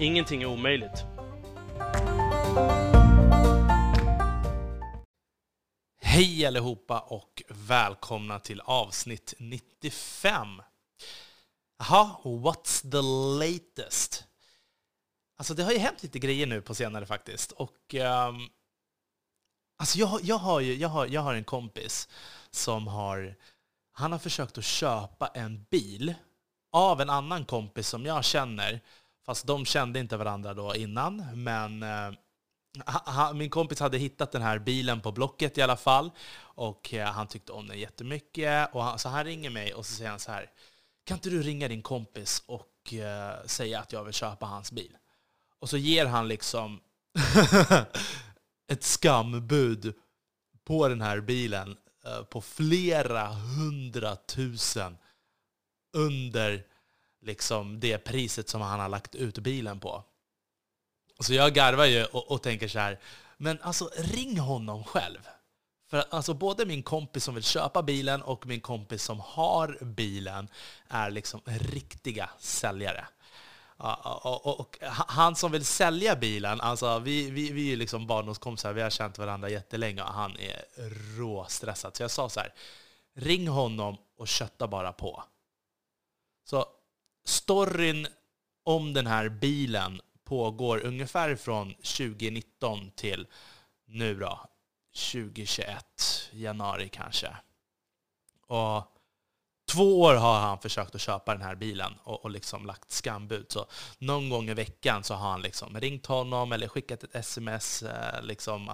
Ingenting är omöjligt. Hej allihopa och välkomna till avsnitt 95. Jaha, what's the latest? Alltså det har ju hänt lite grejer nu på senare faktiskt. Och um, alltså jag, jag, har ju, jag, har, jag har en kompis som har, han har försökt att köpa en bil av en annan kompis som jag känner. Fast de kände inte varandra då innan. Men eh, ha, min kompis hade hittat den här bilen på Blocket i alla fall. Och eh, han tyckte om den jättemycket. Och han, så han ringer mig och så säger han så här. Kan inte du ringa din kompis och eh, säga att jag vill köpa hans bil? Och så ger han liksom ett skambud på den här bilen eh, på flera hundratusen under liksom det priset som han har lagt ut bilen på. Så jag garvar ju och, och tänker så här, men alltså ring honom själv. För alltså både min kompis som vill köpa bilen och min kompis som har bilen är liksom riktiga säljare. Och, och, och, han som vill sälja bilen, alltså vi, vi, vi är liksom barndomskompisar, vi har känt varandra jättelänge och han är råstressad. Så jag sa så här, ring honom och kötta bara på. Så storyn om den här bilen pågår ungefär från 2019 till nu då, 2021, januari kanske. Och två år har han försökt att köpa den här bilen och, och liksom lagt skambud. Så någon gång i veckan så har han liksom ringt honom eller skickat ett sms. Eh, liksom,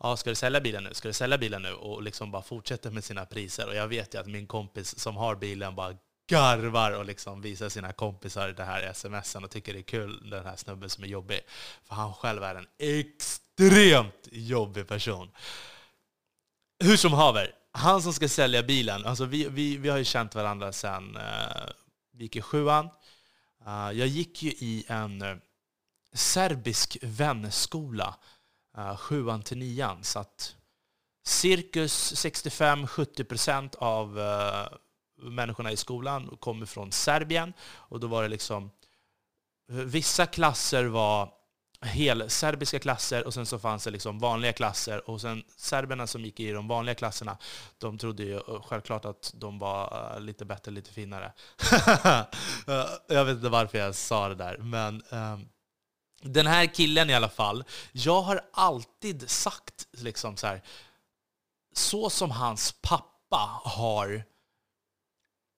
ja, ska du sälja bilen nu? Ska du sälja bilen nu? Och liksom bara fortsätter med sina priser. Och jag vet ju att min kompis som har bilen bara garvar och liksom visar sina kompisar det här smsen och tycker det är kul, den här snubben som är jobbig. För han själv är en extremt jobbig person. Hur som haver, han som ska sälja bilen, alltså vi, vi, vi har ju känt varandra sedan uh, vi gick i sjuan. Uh, jag gick ju i en uh, serbisk vänskola, uh, sjuan till nian, så att cirkus 65-70% av människorna i skolan kommer från Serbien. Och då var det liksom, vissa klasser var helserbiska klasser och sen så fanns det liksom vanliga klasser. Och sen serberna som gick i de vanliga klasserna, de trodde ju eh, självklart att de var eh, lite bättre, lite finare. jag vet inte varför jag sa det där, men um, den här killen i alla fall, jag har alltid sagt liksom så här, så som hans pappa har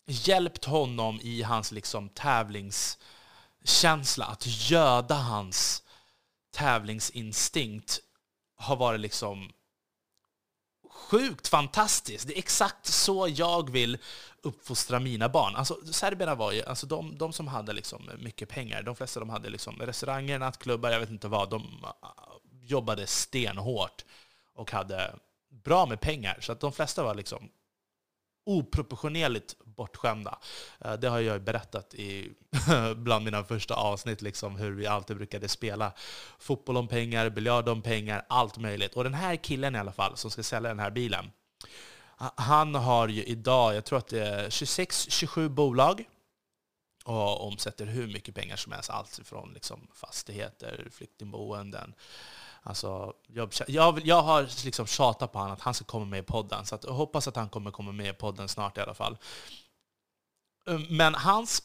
hjälpt honom i hans liksom tävlingskänsla, att göda hans tävlingsinstinkt har varit liksom sjukt fantastiskt. Det är exakt så jag vill uppfostra mina barn. Alltså, serberna var ju, alltså de, de som hade liksom mycket pengar, de flesta de hade liksom restauranger, nattklubbar, jag vet inte vad, de ah, jobbade stenhårt och hade bra med pengar. Så att de flesta var liksom oproportionerligt bortskämda. Eh, det har jag berättat i bland mina första avsnitt, liksom, hur vi alltid brukade spela fotboll om pengar, biljard om pengar, allt möjligt. Och den här killen i alla fall, som ska sälja den här bilen, han har ju idag, jag tror att det är 26-27 bolag, och omsätter hur mycket pengar som helst. Allt från liksom fastigheter, flyktingboenden, Alltså, jag, jag, jag har liksom tjatat på honom att han ska komma med i podden, så att jag hoppas att han kommer komma med i podden snart i alla fall. Um, men hans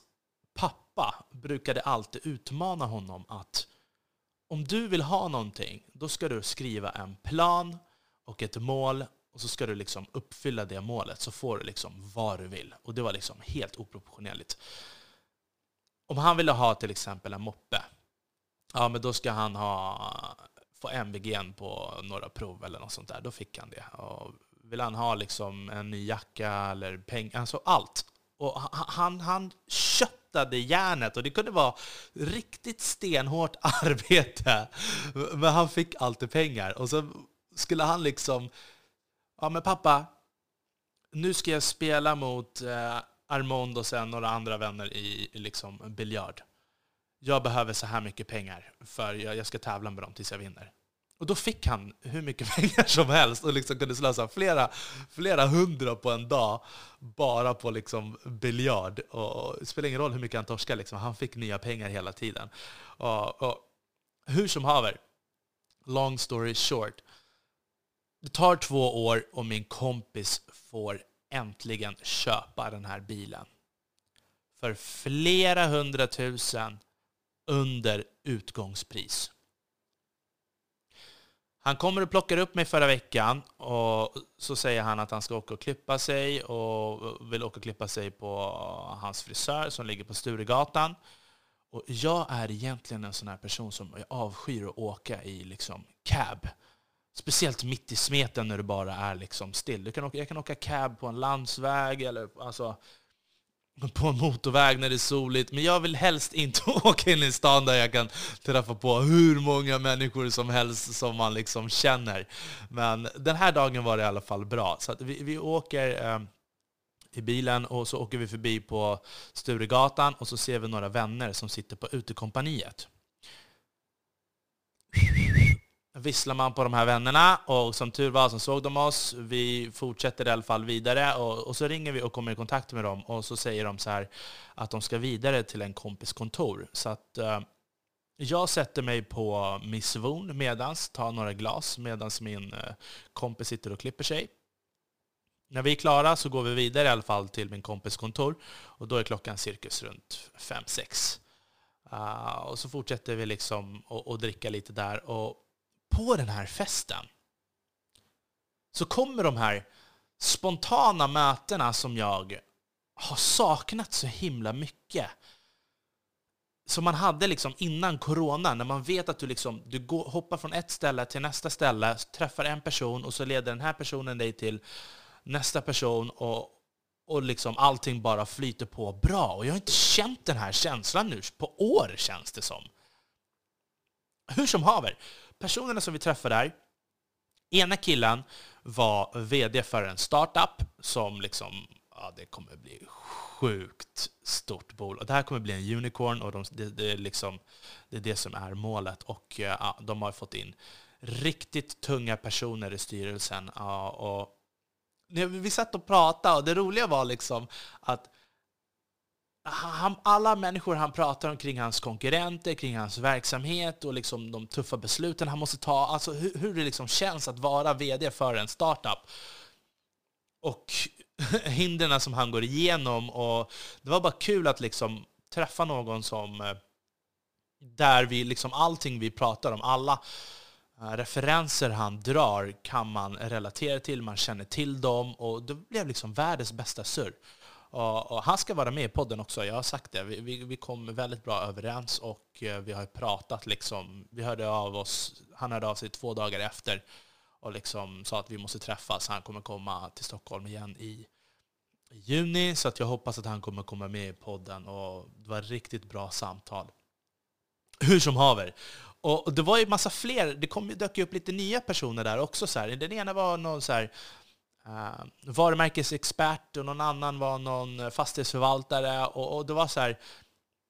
pappa brukade alltid utmana honom att om du vill ha någonting, då ska du skriva en plan och ett mål och så ska du liksom uppfylla det målet, så får du liksom vad du vill. Och det var liksom helt oproportionerligt. Om han ville ha till exempel en moppe, ja men då ska han ha få MVG på några prov eller något sånt där, då fick han det. Och vill han ha liksom en ny jacka eller pengar, alltså allt. Och han, han köttade järnet och det kunde vara riktigt stenhårt arbete. Men han fick alltid pengar. Och så skulle han liksom, ja men pappa, nu ska jag spela mot eh, Armond och sen några andra vänner i liksom biljard. Jag behöver så här mycket pengar för jag, jag ska tävla med dem tills jag vinner. Och då fick han hur mycket pengar som helst och liksom kunde slösa flera, flera hundra på en dag bara på liksom biljard. Och det spelar ingen roll hur mycket han torskade, liksom. han fick nya pengar hela tiden. Och, och, hur som haver, long story short. Det tar två år och min kompis får äntligen köpa den här bilen. För flera hundratusen under utgångspris. Han kommer och plockar upp mig förra veckan och så säger han att han ska åka och klippa sig och vill åka och klippa sig på hans frisör som ligger på Sturegatan. Och jag är egentligen en sån här person som jag avskyr att åka i liksom cab. Speciellt mitt i smeten när du bara är liksom still. Du kan åka, jag kan åka cab på en landsväg eller alltså, på en motorväg när det är soligt. Men jag vill helst inte åka in i stan där jag kan träffa på hur många människor som helst som man liksom känner. Men den här dagen var det i alla fall bra. Så vi, vi åker eh, i bilen och så åker vi förbi på Sturegatan och så ser vi några vänner som sitter på utekompaniet visslar man på de här vännerna och som tur var så såg de oss. Vi fortsätter i alla fall vidare och, och, så ringer vi och kommer i kontakt med dem och så säger de så här att de ska vidare till en kompis kontor. Så att eh, jag sätter mig på Miss Von medans, tar några glas medans min eh, kompis sitter och klipper sig. När vi är klara så går vi vidare i alla fall till min kompis kontor och då är klockan cirkus runt 5-6. Uh, ah, och så fortsätter vi liksom att dricka lite där. Och på den här festen så kommer de här spontana mötena som jag har saknat så himla mycket. Som man hade liksom innan corona, när man vet att du, liksom, du går, hoppar från ett ställe till nästa ställe, träffar en person och så leder den här personen dig till nästa person och, och liksom allting bara flyter på bra. Och jag har inte känt den här känslan nu på år, känns det som. Hur som haver, personerna som vi träffade där, ena killen var vd för en startup som liksom, ja det kommer bli sjukt stort bolag. Det här kommer bli en unicorn och de, det, det, är liksom, det är det som är målet. Och eh, ja, de har fått in riktigt tunga personer i styrelsen. Ja, och vi satt och pratade och det roliga var liksom att han, alla människor han pratar om kring hans konkurrenter, kring hans verksamhet och liksom de tuffa besluten han måste ta, alltså hur, hur det liksom känns att vara vd för en startup. Och hindren som han går igenom. Och det var bara kul att liksom träffa någon som eh, där vi liksom allting vi pratar om, alla eh, referenser han drar kan man relatera till, man känner till dem och det blev liksom världens bästa surr. Och, och, han ska vara med i podden också, jag har sagt det. Vi, vi, vi kom väldigt bra överens och eh, vi har pratat. Liksom, vi hörde av oss, han hörde av sig två dagar efter och liksom sa att vi måste träffas. Han kommer komma till Stockholm igen i, juni, så att jag hoppas att han kommer komma med i podden. Och det var ett riktigt bra samtal. Hur som haver. Och det var ju massa fler, det kom, dök upp lite nya personer där också. Så här. Den ena var någon så här, uh, varumärkesexpert och någon annan var någon eh, fastighetsförvaltare. Och, och det var så här,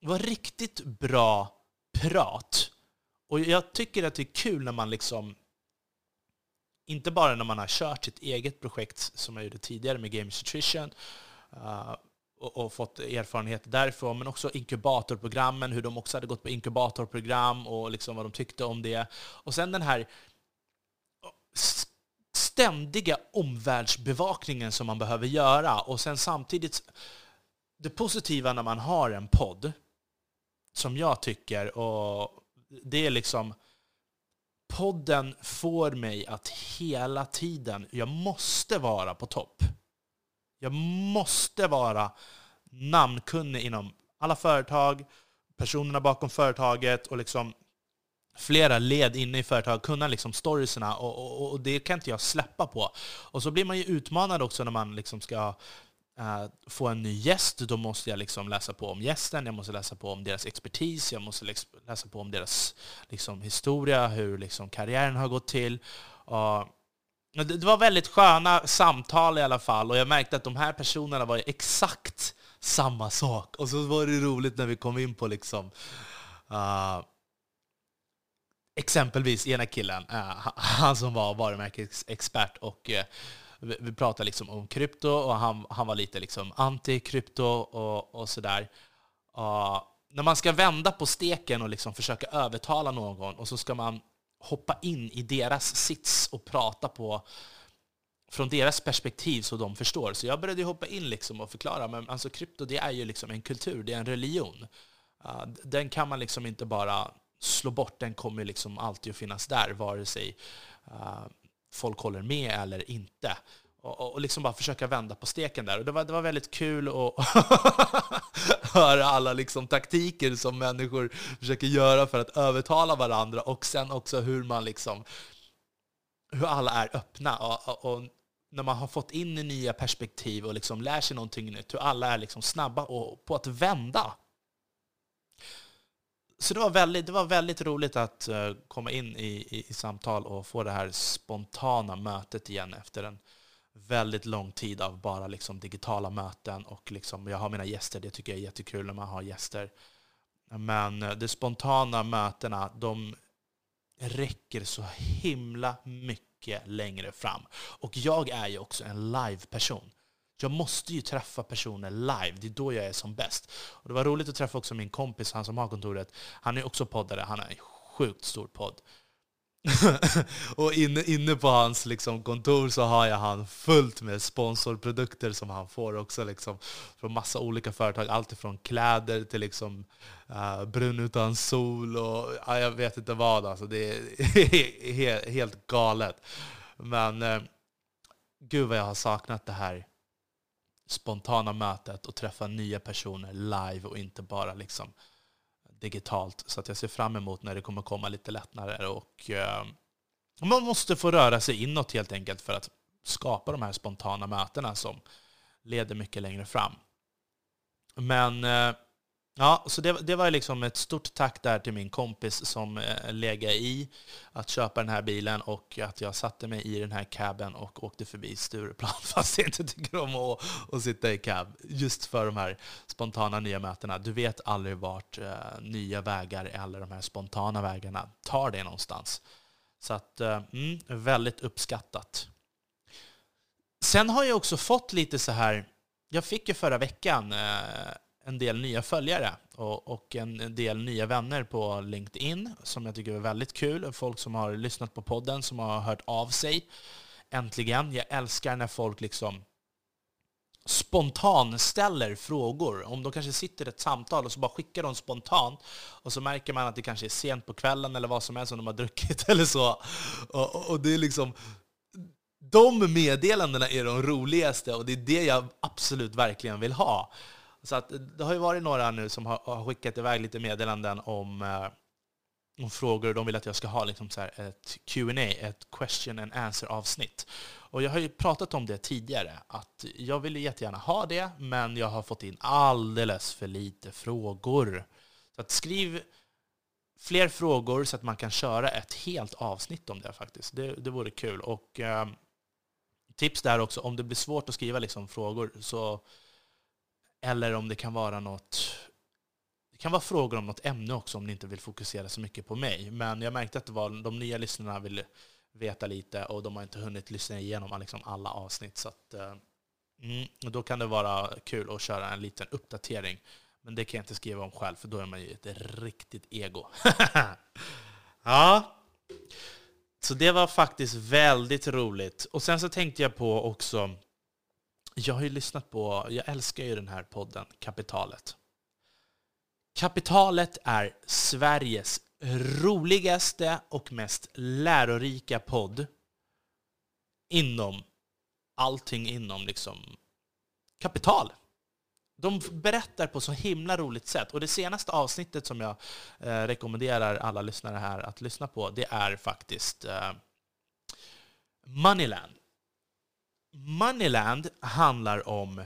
det var riktigt bra prat. Och jag tycker att det är kul när man liksom, inte bara när man har kört sitt eget projekt som jag gjorde tidigare med Games Nutrition, uh, eh, och, och, fått erfarenhet därifrån, men också inkubatorprogrammen, hur de också hade gått på inkubatorprogram och liksom vad de tyckte om det. Och sen den här ständiga omvärldsbevakningen som man behöver göra och sen samtidigt det positiva när man har en podd, som jag tycker, och det är liksom podden får mig att hela tiden, jag måste vara på topp. Jag måste vara namnkunnig inom alla företag, personerna bakom företaget och liksom flera led inne i företaget, kunna liksom storiesna och, och, och, det kan inte jag släppa på. Och så blir man ju utmanad också när man liksom ska eh, få en ny gäst, då måste jag liksom läsa på om gästen, jag måste läsa på om deras expertis, jag måste läsa på om deras liksom, historia, hur liksom, karriären har gått till. Det var väldigt sköna samtal i alla fall, och jag märkte att de här personerna var exakt samma sak. Och så var det roligt när vi kom in på liksom, uh, exempelvis ena killen, uh, han som var varumärkesexpert, och uh, vi, vi pratade liksom om krypto, och han, han var lite liksom anti-krypto och, och sådär. Uh, när man ska vända på steken och liksom försöka övertala någon, och så ska man hoppa in i deras sits och prata på från deras perspektiv så de förstår. Så jag började hoppa in liksom och förklara, men alltså krypto det är ju liksom en kultur, det är en religion. Uh, den kan man liksom inte bara slå bort, den kommer liksom alltid att finnas där, vare sig uh, folk håller med eller inte. Och, och, liksom bara försöka vända på steken där. Och det var, det var väldigt kul att höra alla liksom taktiker som människor försöker göra för att övertala varandra och sen också hur man liksom hur alla är öppna. Och, och, när man har fått in nya perspektiv och liksom lär sig någonting nytt, hur alla är liksom snabba och, på att vända. Så det var väldigt, det var väldigt roligt att eh, komma in i, i, i, samtal och få det här spontana mötet igen efter en väldigt lång tid av bara liksom digitala möten. Och liksom, jag har mina gäster, det tycker jag är jättekul när man har gäster. Men eh, de spontana mötena, de räcker så himla mycket mycket längre fram. Och jag är ju också en live-person. Jag måste ju träffa personer live, det är då jag är som bäst. Och det var roligt att träffa också min kompis, han som har kontoret. Han är också poddare, han har en sjukt stor podd. och inne, inne på hans liksom, kontor så har jag han fullt med sponsorprodukter som han får också liksom, från massa olika företag. Allt från kläder till liksom, eh, uh, brun utan sol och uh, jag vet inte vad. Alltså, det är helt, helt galet. Men uh, gud vad jag har saknat det här spontana mötet och träffa nya personer live och inte bara liksom digitalt. Så att jag ser fram emot när det kommer komma lite lättnader. Och, eh, man måste få röra sig inåt helt enkelt för att skapa de här spontana mötena som leder mycket längre fram. Men eh, Ja, så det, det, var liksom ett stort tack där till min kompis som eh, lägga i att köpa den här bilen och att jag satte mig i den här caben och åkte förbi Stureplan fast jag inte tycker om att, att sitta i cab. Just för de här spontana nya mötena. Du vet aldrig vart eh, nya vägar eller de här spontana vägarna tar dig någonstans. Så att, eh, mm, väldigt uppskattat. Sen har jag också fått lite så här, jag fick ju förra veckan eh, en del nya följare och, och en del nya vänner på LinkedIn som jag tycker är väldigt kul. Folk som har lyssnat på podden, som har hört av sig. Äntligen. Jag älskar när folk liksom spontan ställer frågor. Om de kanske sitter i ett samtal och så bara skickar de spontant och så märker man att det kanske är sent på kvällen eller vad som helst som de har druckit eller så. Och, och, och det är liksom de meddelandena är de roligaste och det är det jag absolut verkligen vill ha. Så att, det har ju varit några nu som har, har skickat iväg lite meddelanden om, eh, om frågor. De vill att jag ska ha liksom så ett Q&A, ett question and answer-avsnitt. Och jag har ju pratat om det tidigare, att jag vill jättegärna ha det, men jag har fått in alldeles för lite frågor. Så att skriv fler frågor så att man kan köra ett helt avsnitt om det faktiskt. Det, det vore kul. Och eh, tips där också, om det blir svårt att skriva liksom frågor så eller om det kan vara något det kan vara frågor om något ämne också om ni inte vill fokusera så mycket på mig. Men jag märkte att det var, de nya lyssnarna ville veta lite och de har inte hunnit lyssna igenom liksom alla avsnitt. Så att, eh, mm, då kan det vara kul att köra en liten uppdatering. Men det kan jag inte skriva om själv, för då är man ju ett riktigt ego. ja, så det var faktiskt väldigt roligt. Och sen så tänkte jag på också jag har ju lyssnat på, jag älskar ju den här podden Kapitalet. Kapitalet är Sveriges roligaste och mest lärorika podd inom allting inom liksom kapital. De berättar på så himla roligt sätt. Och det senaste avsnittet som jag eh, rekommenderar alla lyssnare här att lyssna på, det är faktiskt eh, Moneyland. Moneyland handlar om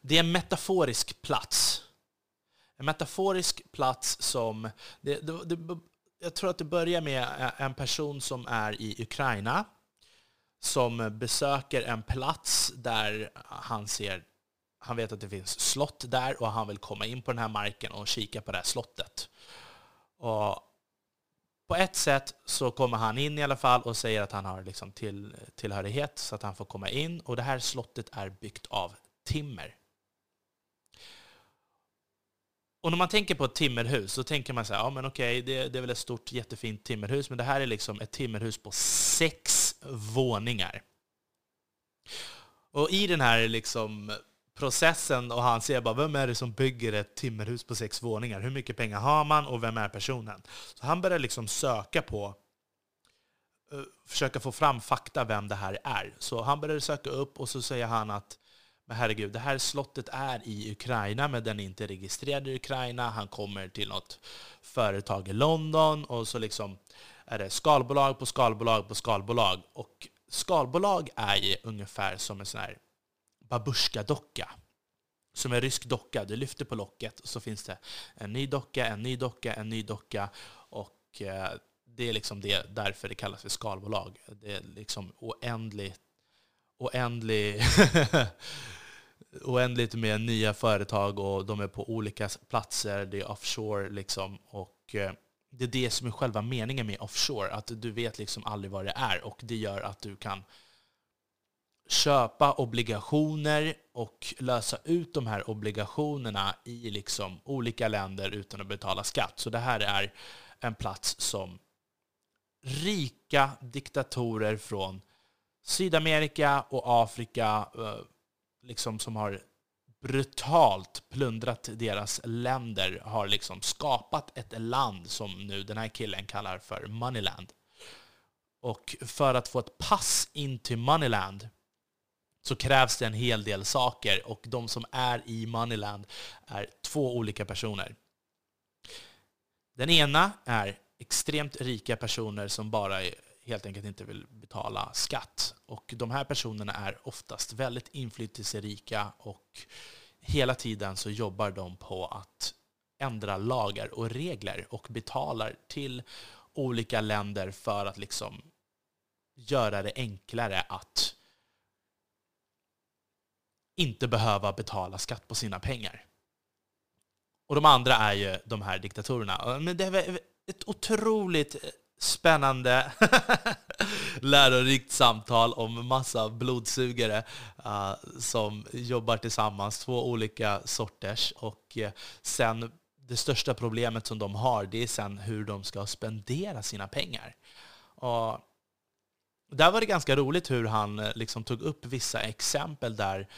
Det är en metaforisk plats. En metaforisk plats som... Det, det, det, jag tror att det börjar med en person som är i Ukraina som besöker en plats där han ser han vet att det finns slott där och han vill komma in på den här marken och kika på det här slottet. Och på ett sätt så kommer han in i alla fall och säger att han har liksom till, tillhörighet så att han får komma in. Och det här slottet är byggt av timmer. Och när man tänker på ett timmerhus så tänker man så här, ja men okej, det, det är väl ett stort jättefint timmerhus, men det här är liksom ett timmerhus på sex våningar. Och i den här liksom processen och han ser bara vem är det som bygger ett timmerhus på sex våningar? Hur mycket pengar har man och vem är personen? Så han börjar liksom söka på, eh, försöka få fram fakta vem det här är. Så han börjar söka upp och så säger han att men herregud, det här slottet är i Ukraina, men den är inte registrerad i Ukraina. Han kommer till något företag i London och så liksom är det skalbolag på skalbolag på skalbolag. Och skalbolag är ju ungefär som en sån här babushka-docka. Som är rysk docka. Du lyfter på locket och så finns det en ny docka, en ny docka, en ny docka. Och eh, det är liksom det, därför det kallas för skalbolag. Det är liksom oändligt, oändligt, oändligt med nya företag och de är på olika platser. Det är offshore liksom. Och eh, det är det som är själva meningen med offshore. Att du vet liksom aldrig vad det är och det gör att du kan köpa obligationer och lösa ut de här obligationerna i liksom olika länder utan att betala skatt. Så det här är en plats som rika diktatorer från Sydamerika och Afrika eh, liksom som har brutalt plundrat deras länder har liksom skapat ett land som nu den här killen kallar för Moneyland. Och för att få ett pass in till Moneyland så krävs det en hel del saker och de som är i Moneyland är två olika personer. Den ena är extremt rika personer som bara helt enkelt inte vill betala skatt. Och de här personerna är oftast väldigt inflytelserika och hela tiden så jobbar de på att ändra lagar och regler och betalar till olika länder för att liksom göra det enklare att inte behöva betala skatt på sina pengar. Och de andra är ju de här diktatorerna. Men det är ett otroligt eh, spännande, lärorikt samtal om massa blodsugare uh, som jobbar tillsammans, två olika sorters. Och uh, sen det största problemet som de har, det är sen hur de ska spendera sina pengar. Och där var det ganska roligt hur han liksom tog upp vissa exempel där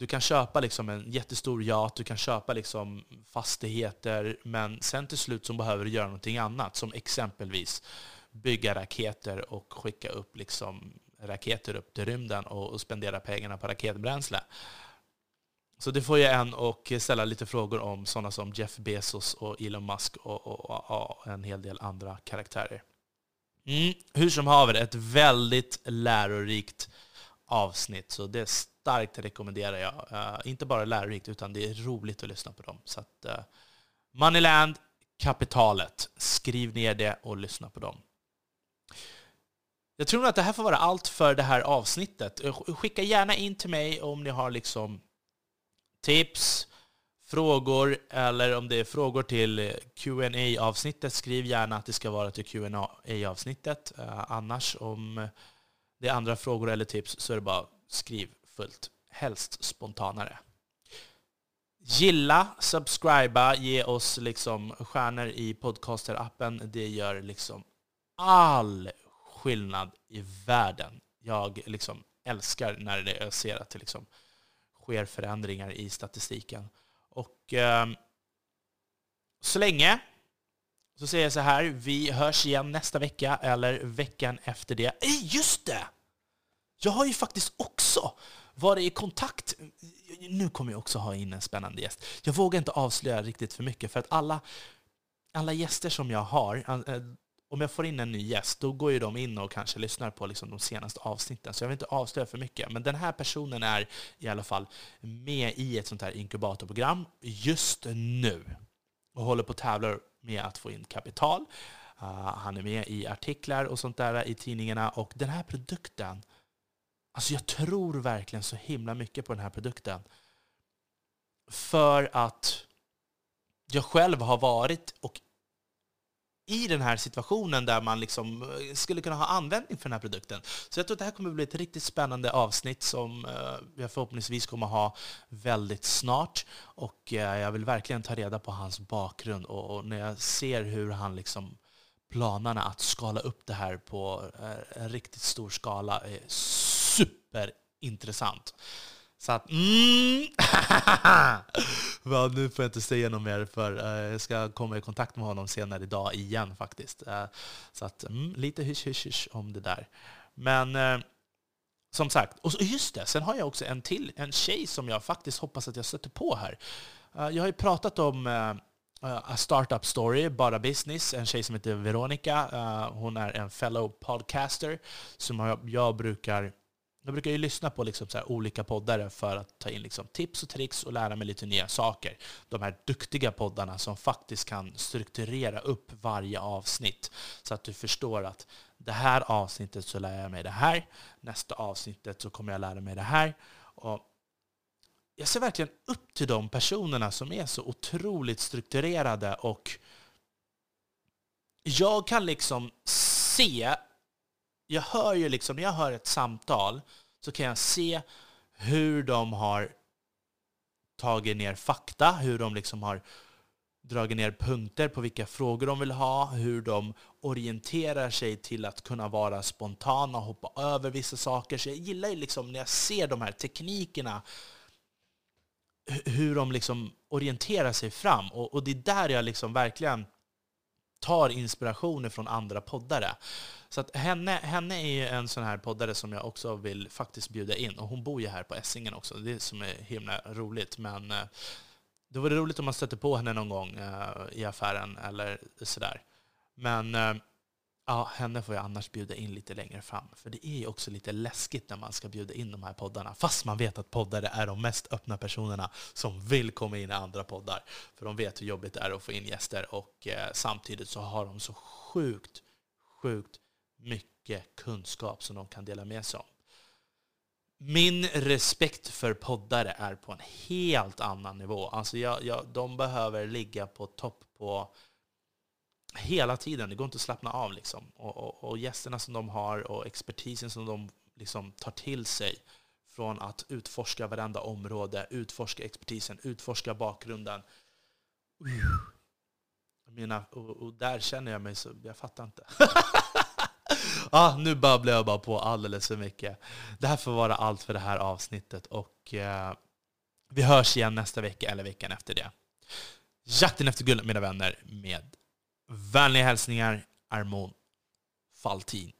du kan köpa liksom en jättestor yacht, du kan köpa liksom fastigheter, men sen till slut så behöver du göra någonting annat, som exempelvis bygga raketer och skicka upp liksom raketer upp till rymden och spendera pengarna på raketbränsle. Så det får ju en att ställa lite frågor om sådana som Jeff Bezos och Elon Musk och, och, och en hel del andra karaktärer. Mm, hur som haver, ett väldigt lärorikt avsnitt. Så det starkt rekommenderar jag. Uh, inte bara lärorikt, utan det är roligt att lyssna på dem. Så att, uh, Moneyland, kapitalet. Skriv ner det och lyssna på dem. Jag tror att det här får vara allt för det här avsnittet. Eh, skicka gärna in till mig om ni har liksom tips, frågor eller om det är frågor till qa avsnittet Skriv gärna att det ska vara till qa avsnittet uh, Annars om det är andra frågor eller tips så är det bara skriv fullt, helst spontanare. Gilla, subscriba, ge oss liksom stjärnor i podcaster-appen. Det gör liksom all skillnad i världen. Jag liksom älskar när det, jag ser att det liksom sker förändringar i statistiken. Och eh, så länge så säger jag så här, vi hörs igen nästa vecka eller veckan efter det. Just det! Jag har ju faktiskt också varit i kontakt... Nu kommer jag också ha in en spännande gäst. Jag vågar inte avslöja riktigt för mycket, för att alla, alla gäster som jag har, eh, om jag får in en ny gäst, då går ju de in och kanske lyssnar på liksom de senaste avsnitten. Så jag vill inte avslöja för mycket. Men den här personen är i alla fall med i ett sånt här inkubatorprogram just nu. Och håller på att tävla med att få in kapital. Uh, han är med i artiklar och sånt där i tidningarna. Och den här produkten, alltså jag tror verkligen så himla mycket på den här produkten. För att jag själv har varit och i den här situationen där man liksom eh, skulle kunna ha användning för den här produkten. Så jag tror att det här kommer att bli ett riktigt spännande avsnitt som eh, jag förhoppningsvis kommer att ha väldigt snart. Och eh, jag vill verkligen ta reda på hans bakgrund och när jag ser hur han liksom planerna att skala upp det här på en riktigt stor skala är superintressant. Så att... Mm, well, nu får jag inte säga något mer, för uh, jag ska komma i kontakt med honom senare idag igen faktiskt. Uh, så att mm, lite hysch, hysch, hysch om det där. Men uh, som sagt, och just det, sen har jag också en till, en tjej som jag faktiskt hoppas att jag stöter på här. jag har ju pratat om A Startup Story, Bara Business, en tjej som heter Veronica. hon är en fellow podcaster som jag, jag brukar jag brukar ju lyssna på liksom så olika poddare för att ta in liksom tips och tricks och lära mig lite nya saker. De här duktiga poddarna som faktiskt kan strukturera upp varje avsnitt så att du förstår att det här avsnittet så lär jag mig det här, nästa avsnittet så kommer jag lära mig det här. Och jag ser verkligen upp till de personerna som är så otroligt strukturerade och jag kan liksom se jag hör ju liksom, när jag hör ett samtal så kan jag se hur de har tagit ner fakta, hur de liksom har dragit ner punkter på vilka frågor de vill ha, hur de orienterar sig till att kunna vara spontana och hoppa över vissa saker. Så jag gillar ju liksom när jag ser de här teknikerna, hur de liksom orienterar sig fram. Och, och det är där jag liksom verkligen tar inspiration från andra poddare. Så att henne, henne är ju en sån här poddare som jag också vill faktiskt bjuda in. Och hon bor ju här på Essingen också, det är som är himla roligt. Men eh, det vore roligt om man stötte på henne någon gång eh, i affären eller sådär. Men eh, ja, henne får jag annars bjuda in lite längre fram. För det är ju också lite läskigt när man ska bjuda in de här poddarna. Fast man vet att poddare är de mest öppna personerna som vill komma in i andra poddar. För de vet hur jobbigt det är att få in gäster. Och eh, samtidigt så har de så sjukt, sjukt mycket kunskap som de kan dela med sig om. Min respekt för poddare är på en helt annan nivå. Alltså jag, jag, de behöver ligga på topp på hela tiden. Det går inte att slappna av. Liksom. Och, och, och gästerna som de har och expertisen som de liksom tar till sig från att utforska varenda område, utforska expertisen, utforska bakgrunden. Mina, och, och där känner jag mig så, jag fattar inte. ah, nu babblar jag bara på alldeles för mycket. Det här får vara allt för det här avsnittet. Och eh, Vi hörs igen nästa vecka eller veckan efter det. Jakten efter guldet, mina vänner, med vänliga hälsningar Armon Faltin.